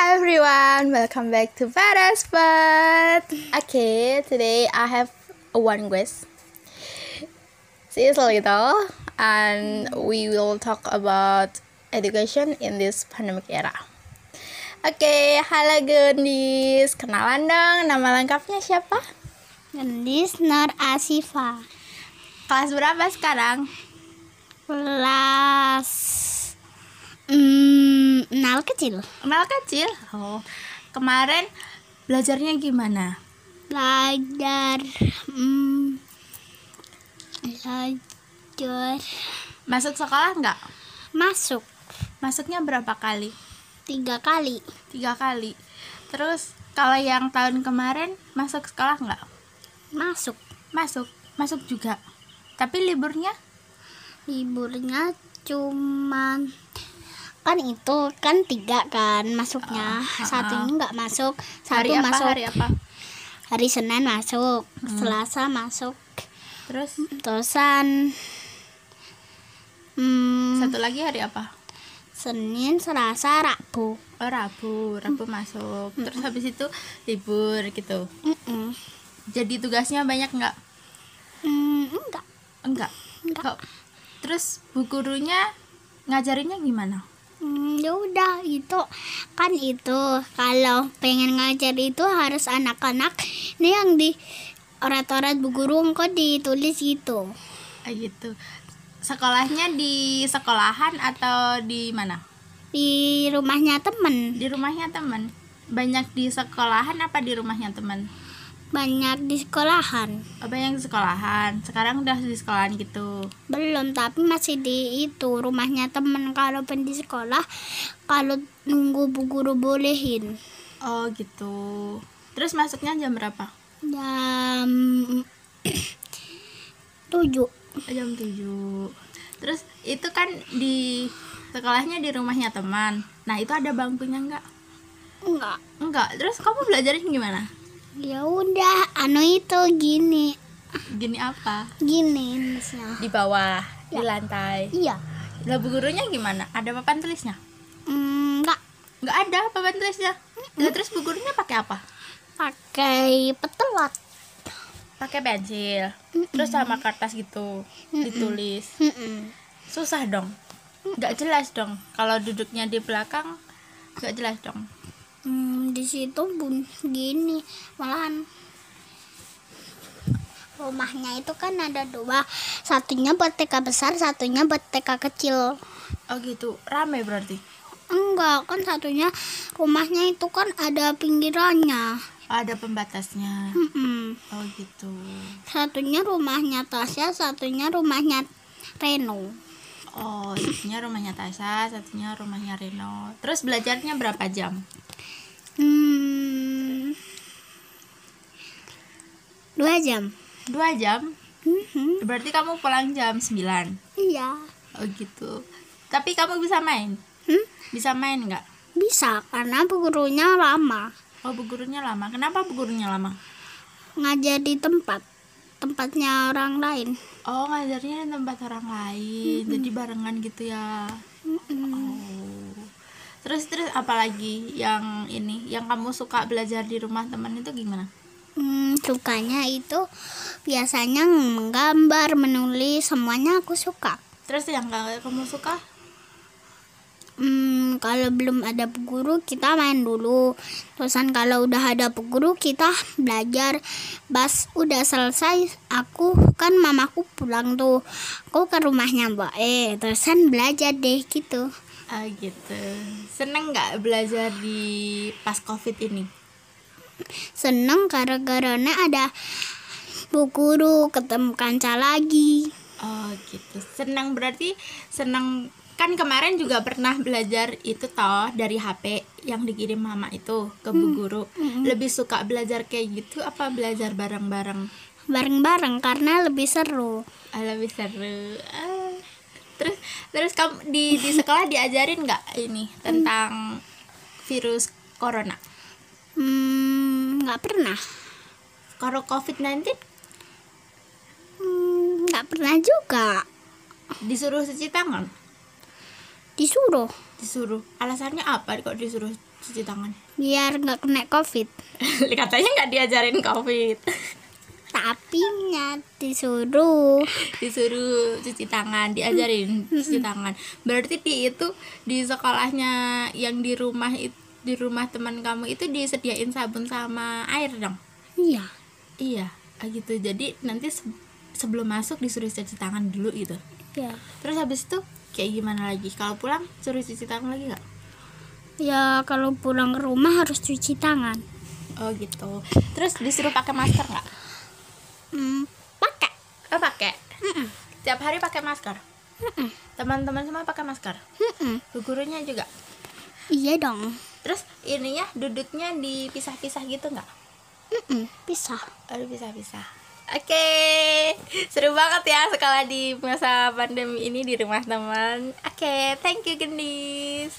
Hi everyone, welcome back to Para Spot. Okay, today I have one guest. She is little, and we will talk about education in this pandemic era. Oke, okay, halo Gendis. Kenalan dong, nama lengkapnya siapa? Gendis Nur Asifa. Kelas berapa sekarang? Kelas Kecil. Nal kecil. Oh, kemarin belajarnya gimana? Belajar. Hmm, belajar. Masuk sekolah nggak? Masuk. Masuknya berapa kali? Tiga kali. Tiga kali. Terus kalau yang tahun kemarin masuk sekolah nggak? Masuk. Masuk. Masuk juga. Tapi liburnya? Liburnya cuman kan itu kan tiga kan masuknya. Uh, uh, satu ini nggak masuk satu hari apa, masuk. hari apa? Hari senin masuk hmm. selasa masuk. Terus? Terusan hmm, satu lagi hari apa? Senin selasa rabu. Oh rabu. Rabu hmm. masuk. Terus habis itu libur gitu. Hmm. jadi tugasnya banyak nggak? Hmm, enggak. Enggak. Enggak. Terus bu gurunya ngajarinnya gimana Hmm, ya udah itu. Kan itu kalau pengen ngajar itu harus anak-anak ini yang di orat-orat bu guru kok ditulis gitu. Ah, gitu. Sekolahnya di sekolahan atau di mana? Di rumahnya temen. Di rumahnya temen. Banyak di sekolahan apa di rumahnya temen banyak di sekolahan. Oh, banyak di sekolahan? Sekarang udah di sekolahan gitu. Belum tapi masih di itu rumahnya temen. Kalau pen di sekolah kalau nunggu bu guru bolehin. Oh gitu. Terus masuknya jam berapa? Jam tujuh. Jam tujuh. Terus itu kan di sekolahnya di rumahnya teman. Nah itu ada bangkunya enggak enggak enggak terus kamu belajarnya gimana ya udah anu itu gini. Gini apa? Gini misalnya. Di bawah ya. di lantai. Iya. Lah bu gurunya gimana? Ada papan tulisnya? Mm, enggak enggak ada papan tulisnya. Mm. terus bu gurunya pakai apa? Pakai petelat pakai pensil. Mm -mm. terus sama kertas gitu mm -mm. ditulis. Mm -mm. susah dong. Nggak jelas dong. Kalau duduknya di belakang nggak jelas dong hmm, di situ bun gini malahan rumahnya itu kan ada dua. Satunya buat TK besar satunya buat TK kecil. Oh gitu rame berarti? Enggak kan satunya rumahnya itu kan ada pinggirannya. Ada pembatasnya? Mm -mm. oh gitu. Satunya rumahnya Tasya satunya rumahnya Reno. Oh satunya rumahnya Tasya satunya rumahnya Reno. Terus belajarnya berapa jam Hmm, dua jam. Dua jam? Mm-hmm. Berarti kamu pulang jam 9? Iya. Oh gitu. Tapi kamu bisa main? Hmm? Bisa main nggak? Bisa, karena bu gurunya lama. Oh, bu gurunya lama. Kenapa bu gurunya lama? Ngajar di tempat. Tempatnya orang lain. Oh, ngajarnya di tempat orang lain. Mm-hmm. Jadi barengan gitu ya. Mm-hmm. Oh terus terus apalagi yang ini yang kamu suka belajar di rumah teman itu gimana hmm, sukanya itu biasanya menggambar menulis semuanya aku suka terus yang gak kamu suka Hmm, kalau belum ada guru kita main dulu. Terusan kalau udah ada guru kita belajar. Pas udah selesai, aku kan mamaku pulang tuh. Aku ke rumahnya Mbak Eh, terusan belajar deh gitu. Ah gitu. Seneng nggak belajar di pas covid ini? Seneng gara-gara ada bu guru ketemu kanca lagi. Oh gitu. Seneng berarti seneng kan kemarin juga pernah belajar itu toh dari HP yang dikirim mama itu ke bu hmm. guru. Hmm. Lebih suka belajar kayak gitu apa belajar bareng-bareng? Bareng-bareng karena lebih seru. Ah, lebih seru. Ah terus terus kamu di di sekolah diajarin nggak ini tentang virus corona? Hmm, nggak hmm, pernah. Kalau covid 19 hmm, nggak hmm, pernah juga. Disuruh cuci tangan? Disuruh. Disuruh. Alasannya apa kok disuruh cuci tangan? Biar nggak kena covid? Katanya nggak diajarin covid tapi nggak disuruh. Disuruh cuci tangan diajarin cuci tangan. Berarti di itu di sekolahnya yang di rumah itu di rumah teman kamu itu disediain sabun sama air dong? Iya. Iya ah gitu. Jadi nanti se- sebelum masuk disuruh cuci tangan dulu gitu. Ya terus habis itu kayak gimana lagi? Kalau pulang suruh cuci tangan lagi nggak? Ya kalau pulang ke rumah harus cuci tangan. Oh gitu. Terus disuruh pakai masker nggak hmm, pakai. Oh pakai. Mm-mm. tiap hari pakai masker? Teman-teman semua pakai masker? Mm-mm. gurunya juga? Iya dong. Terus ininya duduknya dipisah-pisah gitu nggak? Bisa Aduh pisah-pisah Oke, seru banget ya sekolah di masa pandemi ini di rumah teman. Oke, thank you Gendis.